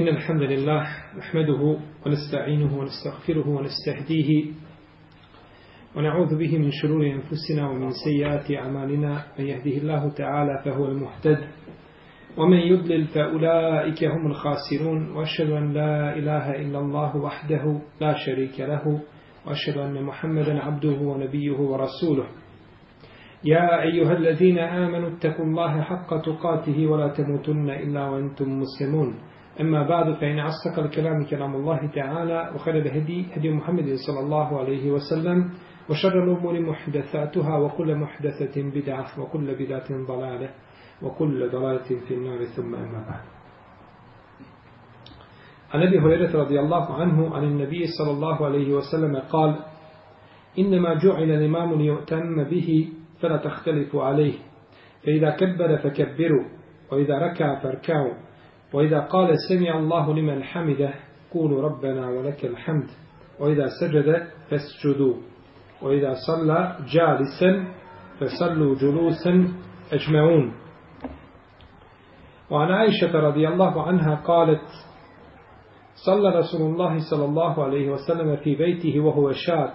إن الحمد لله نحمده ونستعينه ونستغفره ونستهديه ونعوذ به من شرور أنفسنا ومن سيئات أعمالنا. من يهده الله تعالى فهو المهتد ومن يضلل فأولئك هم الخاسرون. وأشهد أن لا إله إلا الله وحده لا شريك له وأشهد أن محمدا عبده ونبيه ورسوله. يا أيها الذين آمنوا اتقوا الله حق تقاته ولا تموتن إلا وأنتم مسلمون. أما بعد فإن أصدق الكلام كلام الله تعالى وخير الهدي هدي محمد صلى الله عليه وسلم وشر الأمور محدثاتها وكل محدثة بدعة وكل بدعة ضلالة وكل ضلالة في النار ثم أما بعد. عن أبي هريرة رضي الله عنه عن النبي صلى الله عليه وسلم قال إنما جعل الإمام ليؤتم به فلا تختلفوا عليه فإذا كبر فكبروا وإذا ركع فاركعوا. وإذا قال سمع الله لمن حمده قولوا ربنا ولك الحمد. وإذا سجد فاسجدوا. وإذا صلى جالسا فصلوا جلوسا أجمعون. وعن عائشة رضي الله عنها قالت صلى رسول الله صلى الله عليه وسلم في بيته وهو شاك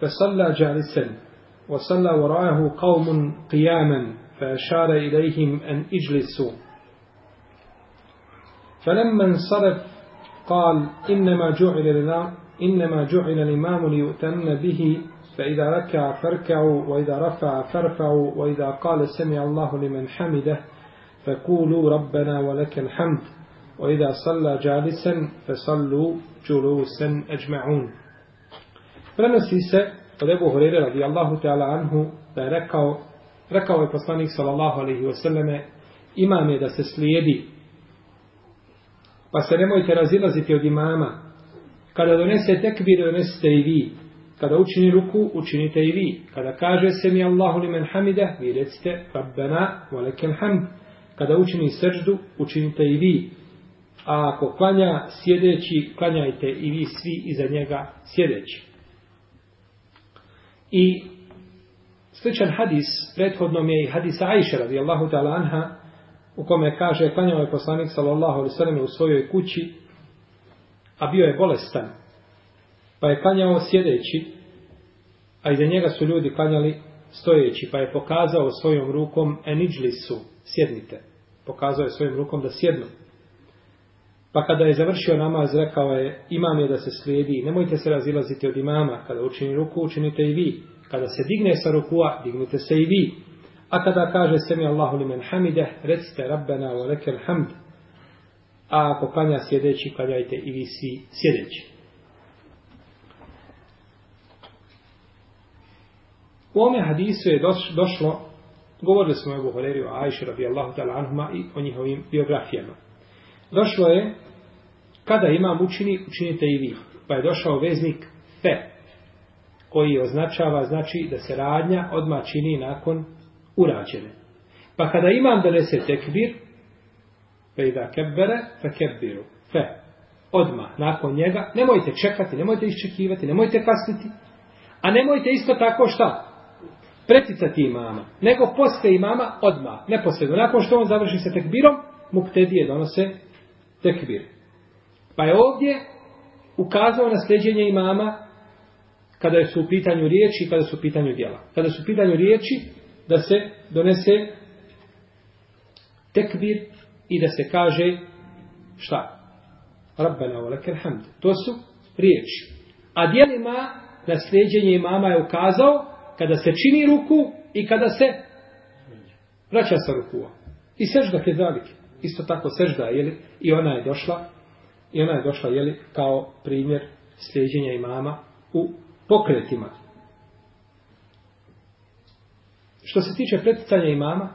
فصلى جالسا وصلى وراءه قوم قياما فأشار إليهم أن اجلسوا. فلما انصرف قال إنما جعل إنما جعل الإمام ليؤتم به فإذا ركع فاركعوا وإذا رفع فارفعوا وإذا قال سمع الله لمن حمده فقولوا ربنا ولك الحمد وإذا صلى جالسا فصلوا جلوسا أجمعون prenosi se od Ebu Horeire radijallahu ta'ala anhu da je rekao, rekao je poslanik sallallahu alaihi wasallame, imam je da se slijedi, pa se nemojte razilaziti od imama. Kada donese tekbir, donesete i vi. Kada učini ruku, učinite i vi. Kada kaže se mi Allahu li men hamide, vi recite Rabbena wa lekel hamd. Kada učini srždu, učinite i vi. A ako klanja sjedeći, klanjajte i vi svi iza njega sjedeći. I sličan hadis, prethodnom je i hadis Aisha radijallahu ta'ala anha, u kome kaže, klanjao je poslanik sallallahu alaihi sallam u svojoj kući, a bio je bolestan, pa je klanjao sjedeći, a iza njega su ljudi klanjali stojeći, pa je pokazao svojom rukom enidžlisu, sjednite. Pokazao je svojom rukom da sjednu. Pa kada je završio namaz, rekao je, imam je da se slijedi, nemojte se razilaziti od imama, kada učini ruku, učinite i vi. Kada se digne sa rukua, dignite se i vi. A kada kaže semi Allahu limen hamide, recite Rabbena wa lekel hamd. A ako klanja sjedeći, klanjajte i vi svi sjedeći. U ome hadisu je došlo, govorili smo o Ebu Horerio, Ajši radijallahu ta'ala anhuma i o njihovim biografijama. Došlo je, kada imam učini, učinite i vi. Pa je došao veznik fe, koji označava, znači da se radnja odmah čini nakon urađene. Pa kada imam donese tekbir, fe da kebbere, fe kebbiru, fe, odmah, nakon njega, nemojte čekati, nemojte iščekivati, nemojte kasniti, a nemojte isto tako šta? Preticati imama, nego posle imama odmah, neposredno. Nakon što on završi sa tekbirom, muktedije donose tekbir. Pa je ovdje ukazao na sljeđenje imama kada su u pitanju riječi i kada su u pitanju djela. Kada su u pitanju riječi, da se donese tekbir i da se kaže šta? Rabbena wa lakal hamd. To su riječi. A dijelima na sljeđenje imama je ukazao kada se čini ruku i kada se vraća sa rukua. I sežda kezalike. Isto tako sežda, jeli? I ona je došla i ona je došla, jeli, kao primjer sljeđenja imama u pokretima. Što se tiče preticanja imama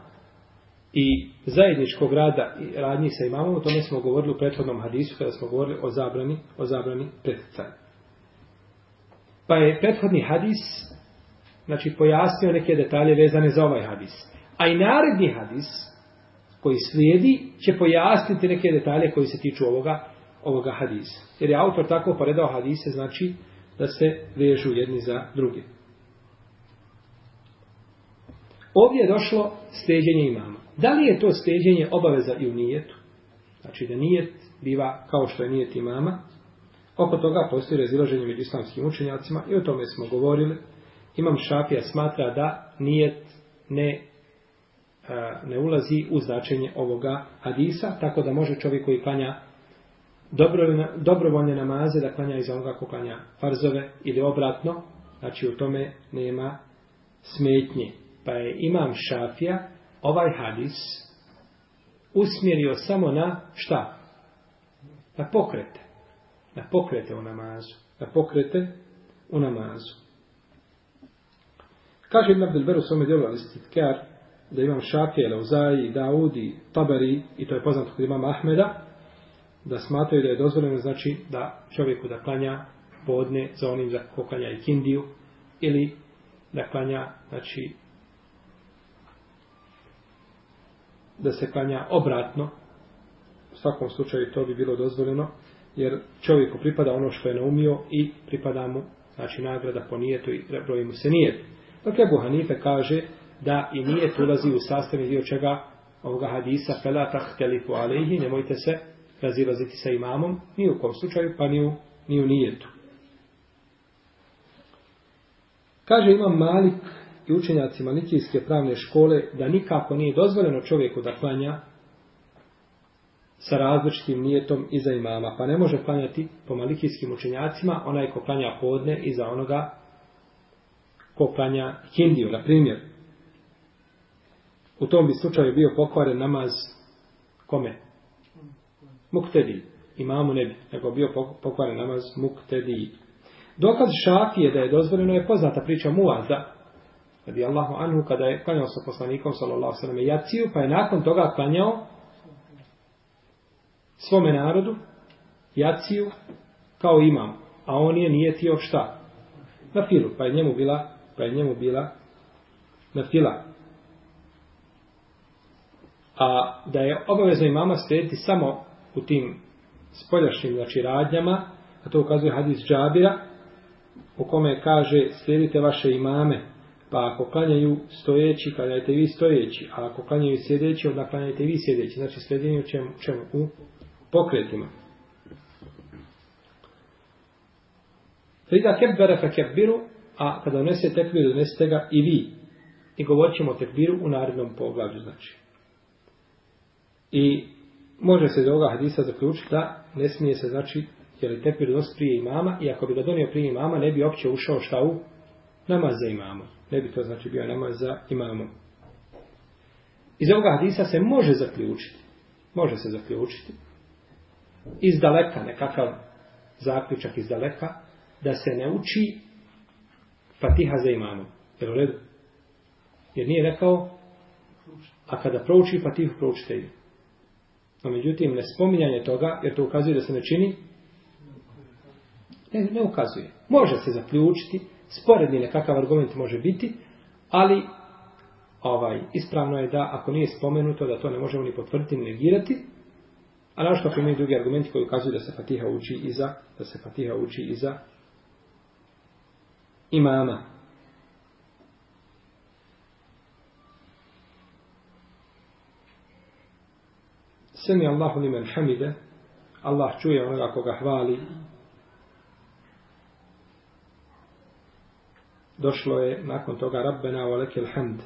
i zajedničkog rada i radnji sa imamom, o tome smo govorili u prethodnom hadisu kada smo govorili o zabrani, o zabrani preticanja. Pa je prethodni hadis znači pojasnio neke detalje vezane za ovaj hadis. A i naredni hadis koji slijedi će pojasniti neke detalje koji se tiču ovoga, ovoga hadisa. Jer je autor tako poredao hadise, znači da se vežu jedni za drugi. Ovdje je došlo steđenje imama. Da li je to steđenje obaveza i u nijetu? Znači da nijet biva kao što je nijet imama. Oko toga postoji razilaženje među islamskim učenjacima i o tome smo govorili. Imam Šafija smatra da nijet ne, ne ulazi u značenje ovoga hadisa, tako da može čovjek koji klanja dobrovoljne namaze da klanja za onoga ko klanja farzove ili obratno, znači u tome nema smetnje. Pa je imam Šafija ovaj hadis usmjerio samo na šta? Na pokrete. Na pokrete u namazu. Na pokrete u namazu. Kaže Ibn Abdelber u svome djelu Alistitkar da imam Šafija, Lauzaji, Daudi, Tabari i to je poznato kod imama Ahmeda da smatraju da je dozvoljeno znači da čovjeku da klanja podne za onim za ko klanja i kindiju ili da klanja znači da se klanja obratno. U svakom slučaju to bi bilo dozvoljeno jer čovjeku pripada ono što je naumio i pripada mu znači nagrada po nijetu i broji mu se nijet. Dok Ebu Hanife kaže da i nijet ulazi u sastavni dio čega? Ovoga hadisa felatah telifu alejhi nemojte se razilaziti sa imamom, ni u kom slučaju, pa ni u, ni u nijetu. Kaže imam Malik i učenjaci Malikijske pravne škole da nikako nije dozvoljeno čovjeku da klanja sa različitim nijetom iza imama, pa ne može klanjati po malikijskim učenjacima onaj ko klanja podne iza onoga ko klanja hindiju, na primjer. U tom bi slučaju bio pokvaren namaz kome? muktedi. Imamu ne bi, nego bio pokvaren namaz muktedi. Dokaz šafije da je dozvoljeno je poznata priča Muaza, radi Allahu anhu, kada je klanjao sa poslanikom, sallallahu sallam, jaciju, pa je nakon toga klanjao svome narodu jaciju kao imam, a on je nije tio šta? Na filu, pa je njemu bila, pa je njemu bila na fila. A da je obavezno imama slijediti samo u tim spoljašnjim znači, radnjama, a to ukazuje hadis Džabira, u kome kaže slijedite vaše imame, pa ako klanjaju stojeći, klanjajte vi stojeći, a ako klanjaju sjedeći, onda klanjajte vi sjedeći. Znači slijedjenje u čemu, čemu? U pokretima. Frida kebbere fe kebbiru, a kada donese tekbiru, donesete ga i vi. I govorit ćemo o tekbiru u narednom poglavlju, znači. I može se iz ovoga hadisa zaključiti da ne smije se, znači, jer je tekbir donos prije imama i ako bi ga donio prije imama, ne bi opće ušao šta u namaz za imama. Ne bi to, znači, bio namaz za imamo. Iz ovoga hadisa se može zaključiti, može se zaključiti, iz daleka, nekakav zaključak iz daleka, da se ne uči fatiha za imamom. Jer u redu? Jer nije rekao, a kada prouči fatihu, proučite ju. No, međutim, ne spominjanje toga, jer to ukazuje da se ne čini, ne, ne ukazuje. Može se zaključiti, sporedni nekakav argument može biti, ali ovaj ispravno je da ako nije spomenuto da to ne možemo ni potvrditi ni negirati, a našto ako imaju drugi argumenti koji ukazuju da se Fatiha uči iza, da se Fatiha uči iza imama. Sami Allahu limen hamide, Allah čuje onoga koga hvali. Došlo je nakon toga Rabbena wa lekel hamd.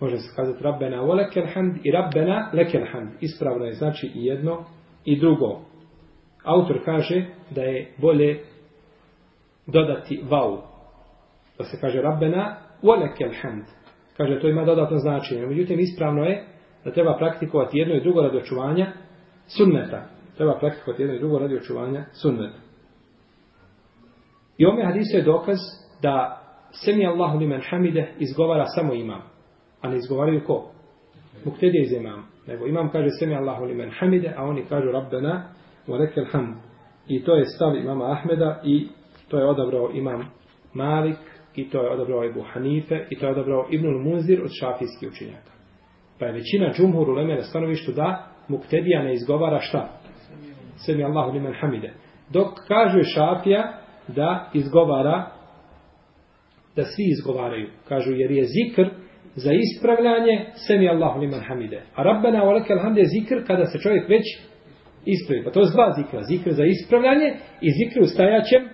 Može se kazati Rabbena wa lekel hamd i Rabbena lekel hamd. Ispravno je znači i jedno i drugo. Autor kaže da je bolje dodati vau. Da se kaže Rabbena wa lekel hamd. Kaže, to ima dodatno značenje. Međutim, ispravno je da treba praktikovati jedno i drugo radi očuvanja sunneta. Treba praktikovati jedno i drugo radi očuvanja sunneta. I ome hadisu je dokaz da semi Allahu limen hamide izgovara samo imam. A ne izgovaraju ko? Muktedije iz imam. Nego imam kaže semi Allahu limen hamide, a oni kažu Rabbena wa lekel hamd. I to je stav imama Ahmeda i to je odabrao imam Malik i to je odabrao Ebu Hanife i to je odabrao Ibnul Munzir od šafijskih učenjaka. Pa je većina džumhur u Leme na stanovištu da muktedija ne izgovara šta? Semi Allahu limen hamide. Dok kaže šafija da izgovara da svi izgovaraju. Kažu jer je zikr za ispravljanje semi Allahu liman hamide. A Rabbena wa lakal hamd je zikr kada se čovjek već ispravi. Pa to je dva zikra. Zikr za ispravljanje i zikr u stajaćem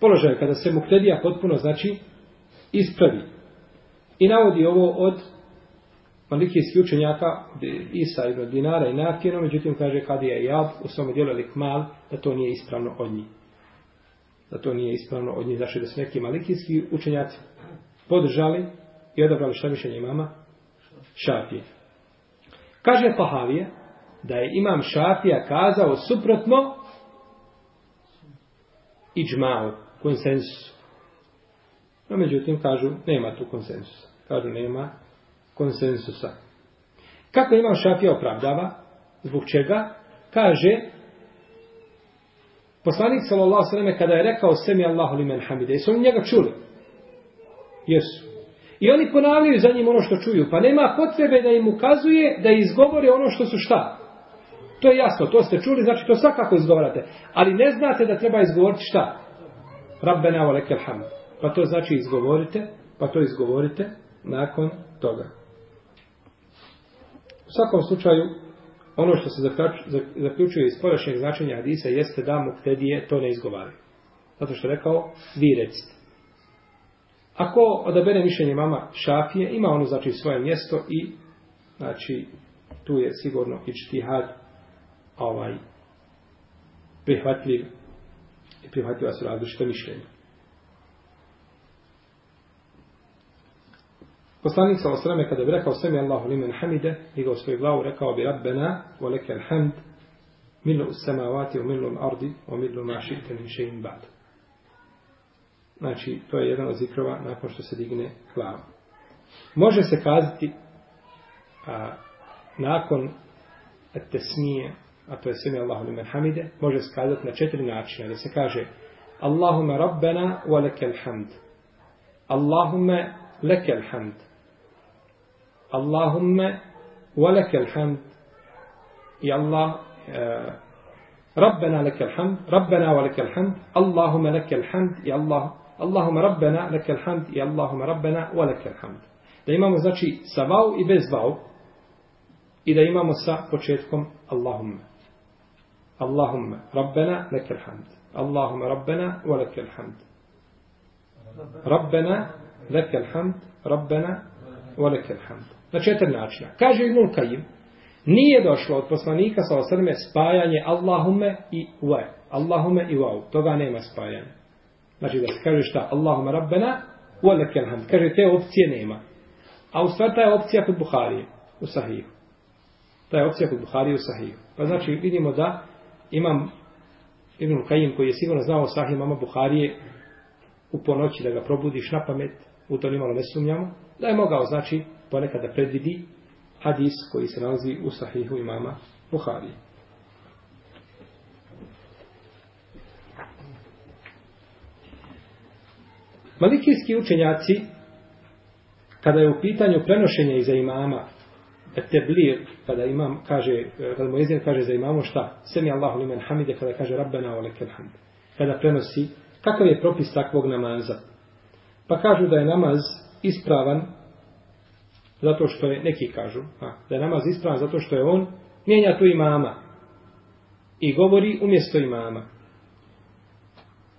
položaju. Kada se muktedija potpuno znači ispravi. I navodi ovo od malikijskih učenjaka Isa ibn Dinara i Nafijeno, međutim kaže kad je Jab u svom dijelu Likmal da to nije ispravno od njih. Da to nije ispravno od njih. Znači da su neki malikijski učenjaci podržali i odabrali šta mišljenje imama? Šafije. Kaže Pahavije da je imam Šafija kazao suprotno iđmao, konsensusu. No, međutim, kažu, nema tu konsensusa. Kažu, nema konsensusa. Kako imam Šafija opravdava? Zbog čega? Kaže, poslanik sallallahu sallam kada je rekao semi Allahu limen hamide, jesu oni njega čuli? Jesu. I oni ponavljaju za njim ono što čuju, pa nema potrebe da im ukazuje da izgovore ono što su šta. To je jasno, to ste čuli, znači to svakako izgovarate. Ali ne znate da treba izgovoriti šta? Rabbena wa lekel hamd. Pa to znači izgovorite, pa to izgovorite nakon toga. U svakom slučaju, ono što se zaključuje iz porašnjeg značenja hadisa jeste da mu ktedije to ne izgovaraju. Zato što je rekao, vi recite. Ako odabere mišljenje mama šafije, ima ono znači svoje mjesto i znači tu je sigurno i čtihad ovaj prihvatljiv i prihvatljiva su različita mišljenja. Poslanik sa osrame kada bi rekao sami Allahu limen hamide, digao svoju glavu, rekao bi Rabbena, wa leke alhamd, milu samavati, u milu ardi, u milu mašite min še'in bad. Znači, to je jedan od zikrova nakon što se digne glava. Može se kazati a, nakon tesmije, a to je sami Allahu limen hamide, može se kazati na četiri načina, da se kaže Allahumma rabbena wa leke alhamd. Allahumma leke alhamd. Walakal hamd i Allah ربنا لك الحمد ربنا ولك الحمد اللهم لك الحمد يا الله اللهم ربنا لك الحمد يا اللهم ربنا ولك الحمد da imamo znači sa vau i bez vau i da imamo sa početkom Allahumma Allahumma Rabbena lekal hamd Allahumma Rabbena wa lekal hamd Rabbena lekal hamd Rabbena wa lekal hamd na četiri načina. Kaže Ibn Kajim, nije došlo od poslanika sa osrme spajanje Allahume i uve. Allahume i uve. Toga nema spajanja. Znači da se kaže šta? Allahume rabbena u alekel hamd. Kaže te opcije nema. A u stvari ta je opcija kod Buharije u Sahiju. Ta je opcija kod Buharije u Sahiju. Pa znači vidimo da imam Ibn Kajim koji je sigurno znao Sahiju mama Buharije u ponoći da ga probudiš na pamet, u to nimalo ne sumnjamo, da je mogao znači ponekad da predvidi hadis koji se nalazi u sahihu imama Buhari. Malikijski učenjaci, kada je u pitanju prenošenja iza imama, e, teblir, kada imam kaže, e, kada mu jezin kaže za imamo šta? Semi Allahu limen hamide, kada kaže Rabbena o lekel hamd. Kada prenosi, kakav je propis takvog namaza? Pa kažu da je namaz ispravan zato što je, neki kažu, a, da je namaz ispravan zato što je on mijenja tu imama i govori umjesto imama.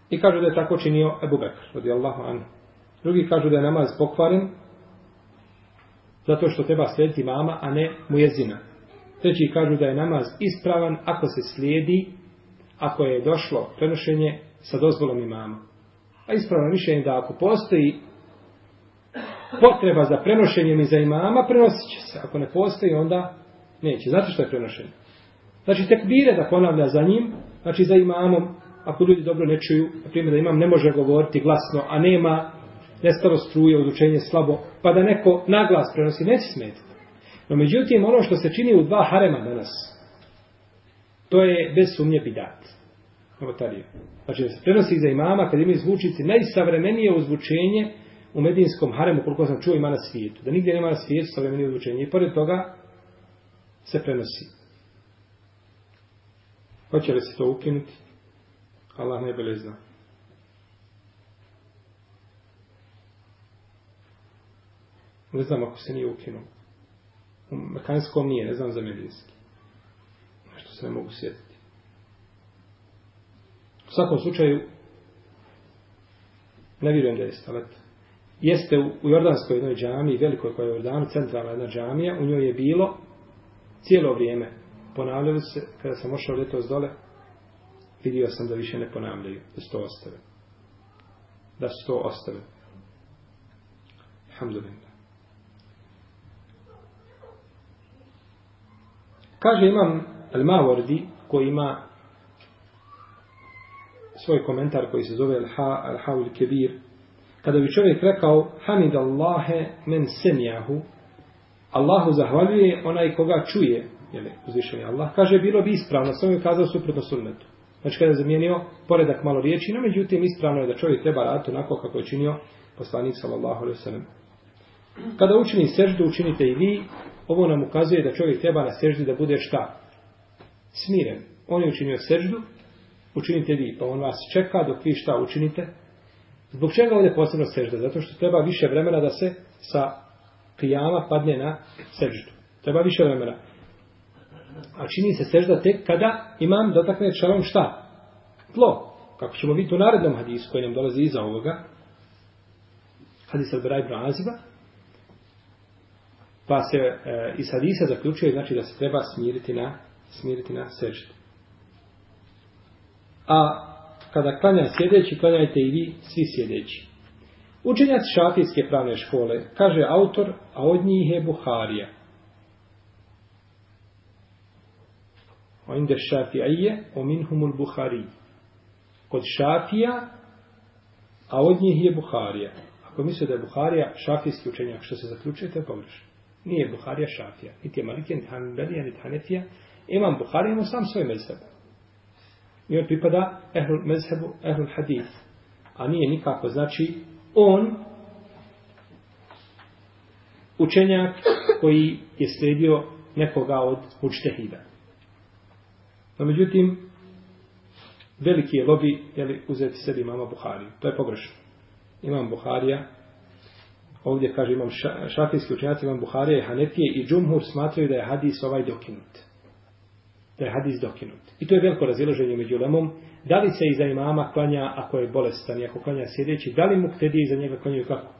I kažu da je tako činio Ebu Bekr, radi Allahu anhu. Drugi kažu da je namaz pokvaren zato što treba slijediti mama, a ne mujezina. Treći kažu da je namaz ispravan ako se slijedi, ako je došlo prenošenje sa dozvolom imama. A ispravno mišljenje da ako postoji potreba za prenošenjem iza imama, prenosit će se. Ako ne postoji, onda neće. Znate što je prenošenje? Znači, tekbire da ponavlja za njim, znači za imamom, ako ljudi dobro ne čuju, na primjer da imam ne može govoriti glasno, a nema nestalo struje, odučenje slabo, pa da neko naglas prenosi, neće smetiti. No, međutim, ono što se čini u dva harema danas, to je bez sumnje bidat novotarija. Znači, da se prenosi iza imama, kad imaju zvučici, najsavremenije uzvučenje, u medijinskom haremu, koliko sam čuo, ima na svijetu. Da nigdje nema na svijetu savremenije odlučenje. I pored toga se prenosi. Hoće li se to ukinuti? Allah najbolje zna. Ne znam ako se nije ukinuo. U mekanskom nije, ne znam za medijski. Nešto se ne mogu sjetiti. U svakom slučaju, ne vjerujem da je stalet. Jeste u, u Jordanskoj jednoj džami, velikoj koja je u Jordanu, centralna jedna džamija, u njoj je bilo cijelo vrijeme. Ponavljali se, kada sam ošao letos dole, vidio sam da više ne ponavljaju, da su to ostave. Da su to ostave. Alhamdulillah. Kaže imam Al-Mawardi koji ima svoj komentar koji se zove Al-Hawil Kebir. Kada bi čovjek rekao Hamid Allahe men semjahu Allahu zahvaljuje onaj koga čuje jeli, je Allah. Kaže, bilo bi ispravno, sam je kazao suprotno sunnetu. Znači, kada je zamijenio poredak malo riječi, no međutim, ispravno je da čovjek treba raditi onako kako je činio poslanik sallallahu alaihi sallam. Kada učini seždu, učinite i vi, ovo nam ukazuje da čovjek treba na seždi da bude šta? Smiren. On je učinio seždu, učinite vi, pa on vas čeka dok vi šta učinite. Zbog čega ovdje posebno sežda? Zato što treba više vremena da se sa kijama padne na seždu. Treba više vremena. A čini se sežda tek kada imam dotakne čelom šta? Tlo. Kako ćemo vidjeti u narednom hadisu koji nam dolazi iza ovoga. Hadis al-Bara ibn Aziba. Pa se e, iz hadisa zaključuje znači da se treba smiriti na, smiriti na seždu a kada klanja sjedeći, klanjajte i vi svi sjedeći. Učenjac šafijske pravne škole, kaže autor, a od njih je Buharija. O inde šafijaje, o minhumul Buhari. Kod šafija, a od njih je Buharija. Ako misle da je Buharija šafijski učenjak, što se zaključuje, to je pogrešno. Nije Buharija šafija. Niti je Malikija, niti Hanbelija, niti Hanefija. Imam Buharija, imam sam svoj med i on pripada ehlul mezhebu, ehlul hadith a nije nikako znači on učenjak koji je slijedio nekoga od učtehida No međutim, veliki je lobi jeli, uzeti sebi imama Buhariju. To je pogrešno. Imam Buharija, ovdje kaže imam šafijski učenjaci, imam Buharija i Hanetije i Džumhur smatraju da je hadis ovaj dokinut. Da je hadis dokinut. I to je veliko razilaženje među lemom. Da li se iza imama klanja ako je bolestan i ako klanja sjedeći, da li mu ktedi iza njega klanjaju kako?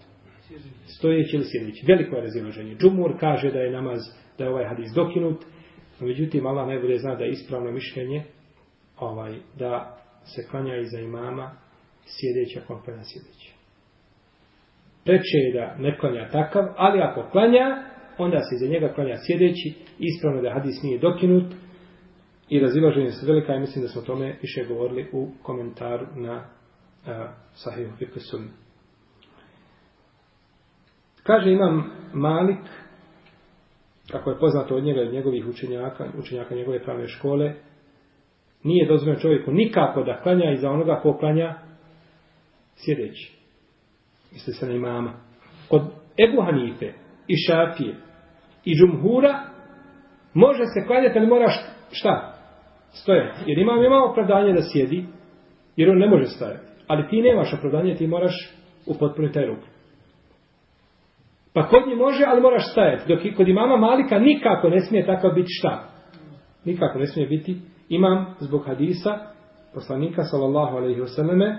Stojeći ili sjedeći. Veliko je razilaženje. Džumur kaže da je namaz, da je ovaj hadis dokinut. Međutim, Allah najbolje zna da je ispravno mišljenje ovaj, da se klanja iza imama sjedeći ako klanja sjedeći. Preče je da ne klanja takav, ali ako klanja, onda se iza njega klanja sjedeći, ispravno da hadis nije dokinut i razilaženje su velika i mislim da smo o tome više govorili u komentaru na uh, Sahih Fikr Kaže imam Malik, kako je poznato od njega i njegovih učenjaka, učenjaka njegove pravne škole, nije dozvoljeno čovjeku nikako da klanja iza onoga ko klanja sjedeći. Misli se na imama. Kod Ebu Hanife i Šafije i Džumhura može se klanjati, ali moraš šta? Stojati. Jer imam ima opravdanje da sjedi, jer on ne može stajati. Ali ti nemaš opravdanje, ti moraš upotpuniti taj ruk. Pa kod nje može, ali moraš stajati. Dok i kod imama Malika nikako ne smije takav biti šta? Nikako ne smije biti imam zbog hadisa poslanika sallallahu alaihi wasallame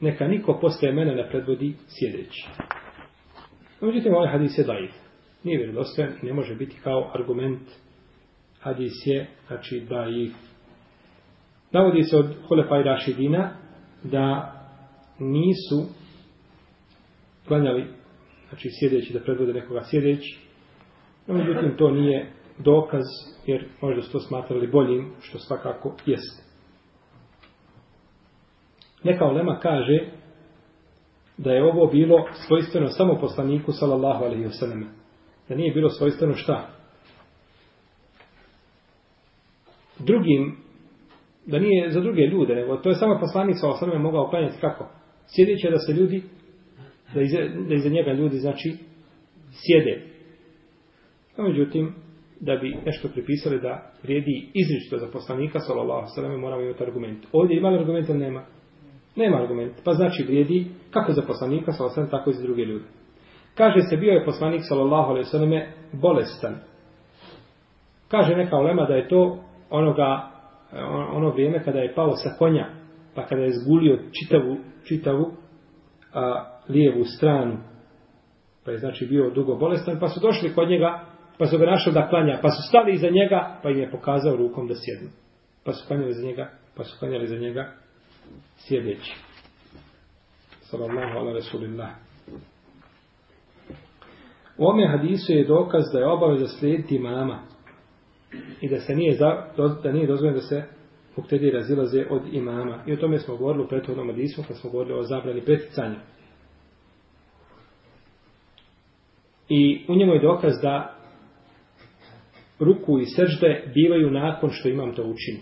neka niko posle mene ne predvodi sjedeći. Međutim, ovaj hadis je daif. Nije vjerodostojan i ne može biti kao argument hadis je, znači da i Navodi se od Hulefa i Rašidina da nisu klanjali, znači sjedeći da predvode nekoga sjedeći. No, međutim, to nije dokaz, jer možda su to smatrali boljim, što svakako jeste. Neka olema kaže da je ovo bilo svojstveno samo poslaniku, sallallahu alaihi wasallam. Da nije bilo svojstveno šta? Drugim, da nije za druge ljude, nego to je samo poslanik, sa osrme mogao klanjati kako? Sjedeći da se ljudi da iza, da iza njega ljudi znači sjede. A međutim, da bi nešto pripisali da vrijedi izričito za poslanika, sallallahu sallam, moramo imati argument. Ovdje ima argument ili nema? Nema argument. Pa znači vrijedi kako za poslanika, sallallahu tako i za druge ljude. Kaže se, bio je poslanik, sallallahu alaihi selleme bolestan. Kaže neka ulema da je to onoga, e, ono, ono vrijeme kada je pao sa konja, pa kada je zgulio čitavu, čitavu a, lijevu stranu, pa je znači bio dugo bolestan, pa su došli kod njega, pa su ga našli da klanja, pa su stali iza njega, pa im je pokazao rukom da sjednu. Pa su klanjali za njega, pa su klanjali za njega sjedeći. Salallahu ala Rasulillah. U ome hadisu je dokaz da je obaveza slijediti imama i da se nije, za, da nije dozvoljeno da se muktedi razilaze od imama. I o tome smo govorili u prethodnom hadisu kad smo govorili o zabrani preticanja. I u njemu je dokaz da ruku i sržde bivaju nakon što imam to učini.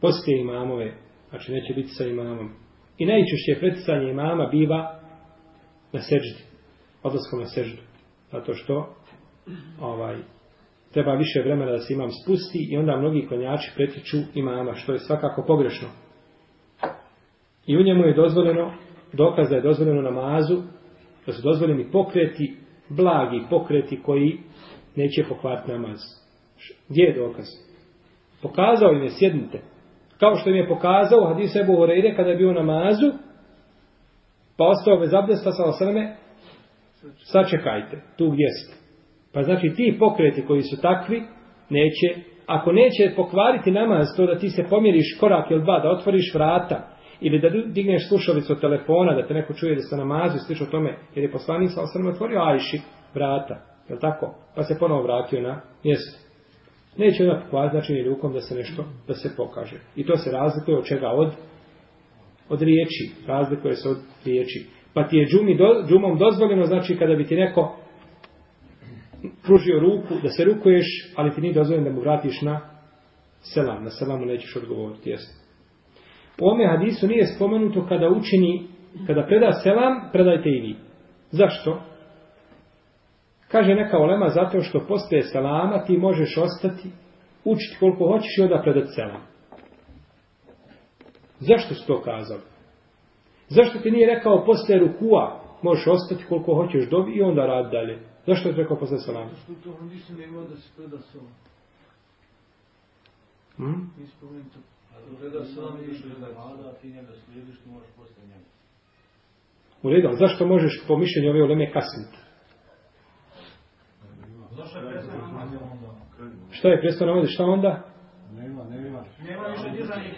Poslije imamove, znači neće biti sa imamom. I najčešće preticanje imama biva na seždi, odlaskom na seždu. Zato što ovaj, treba više vremena da se imam spusti i onda mnogi klanjači pretiču imama, što je svakako pogrešno. I u njemu je dozvoljeno, dokaz da je dozvoljeno namazu, da su dozvoljeni pokreti, blagi pokreti koji neće pokvariti namaz. Gdje je dokaz? Pokazao im je, sjednite. Kao što im je pokazao Hadis Ebu Horeire kada je bio na namazu, pa ostao bez abdesta sa osrme, sačekajte, tu gdje ste. Pa znači ti pokreti koji su takvi, neće, ako neće pokvariti namaz, to da ti se pomjeriš korak ili dva, da otvoriš vrata, ili da digneš slušalicu od telefona, da te neko čuje da se namazu i slično tome, jer je poslanik sa osrme otvorio ajši vrata, je tako? Pa se ponovo vratio na mjesto. Neće onda pokvariti, znači ni rukom da se nešto, da se pokaže. I to se razlikuje od čega? Od, od riječi. Razlikuje se od riječi. Pa ti je džumi do, džumom dozvoljeno, znači kada bi ti neko pružio ruku, da se rukuješ, ali ti nije dozvoljeno da mu vratiš na selam. Na selamu nećeš odgovoriti, jesno. U ome hadisu nije spomenuto kada učini, kada preda selam, predajte i vi. Zašto? Kaže neka olema zato što postoje selama ti možeš ostati, učiti koliko hoćeš i onda predati selam. Zašto su to kazali? Zašto ti nije rekao postoje rukua, možeš ostati koliko hoćeš dobi i onda rad dalje? Zašto je rekao postoje selama? Što to on nisam imao da se preda selam. Hmm? Ispomenuto. Preda selam i što je da ti njega slijediš, ti možeš postoje njega. U redu, ali zašto možeš po mišljenju ove oleme kasniti? Šta je prestao namaz? Šta onda? Nema, nema. Nema više dizanja.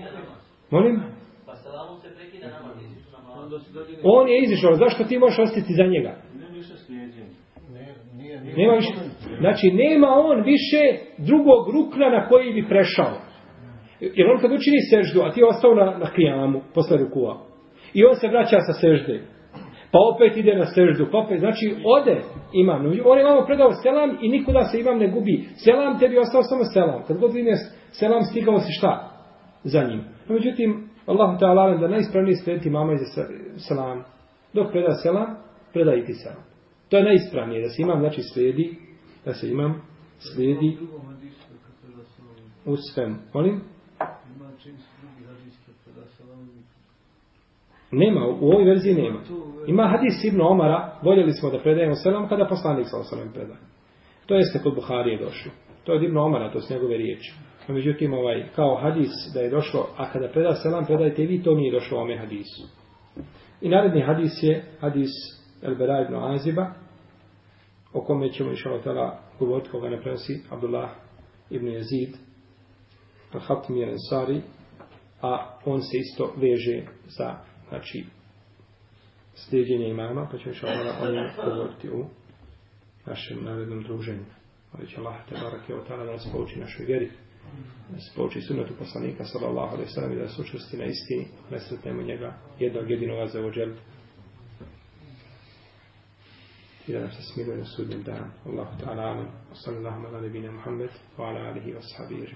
Molim? Pa salamom se prekida namaz, izišu namaz. Onda se dalje ne... On je izišao, zašto ti možeš ostati za njega? Nema više, znači nema on više drugog rukna na koji bi prešao. Jer on kad učini seždu, a ti je ostao na, na kijamu, posle rukua, i on se vraća sa sežde, pa opet ide na seždu, pa opet, znači ode imam. On je vamo predao selam i nikuda se imam ne gubi. Selam tebi ostao samo selam. Kad god vidim selam, stigao si šta? Za njim. No, međutim, Allah ta'ala da najispravnije slijediti mama iza selam. Dok preda selam, predaj ti selam. To je najispravnije, da se imam, znači slijedi, da se imam, slijedi u svem. Molim? Nema, u ovoj verziji nema. Ima hadis Ibn Omara, voljeli smo da predajemo selam kada poslanik sa osanem predaje. To jeste kod Buharije došlo. To je od Ibn Omara, to su njegove riječi. No, međutim, ovaj, kao hadis da je došlo, a kada preda selam, predajte vi, to nije došlo ome hadisu. I naredni hadis je hadis Elbera ibn Aziba, o kome ćemo išao od tela govoriti koga ne prenosi Abdullah ibn Yazid, Al-Hatim je Ansari, a on se isto veže za znači slijedjenje imama, pa ćemo što o njemu govoriti u našem narednom druženju. Ali će Allah te barake je otala da nas pouči našoj vjeri, da se pouči sunetu poslanika sallallahu alaihi sallam i da se učvrsti na istini, ne sretnemo njega jednog jedinog za ođel i da nam se smiluje na sudnjem danu. Allahu ta'ala amin. Sallallahu ala nebina Muhammed wa ala alihi wa sahabi i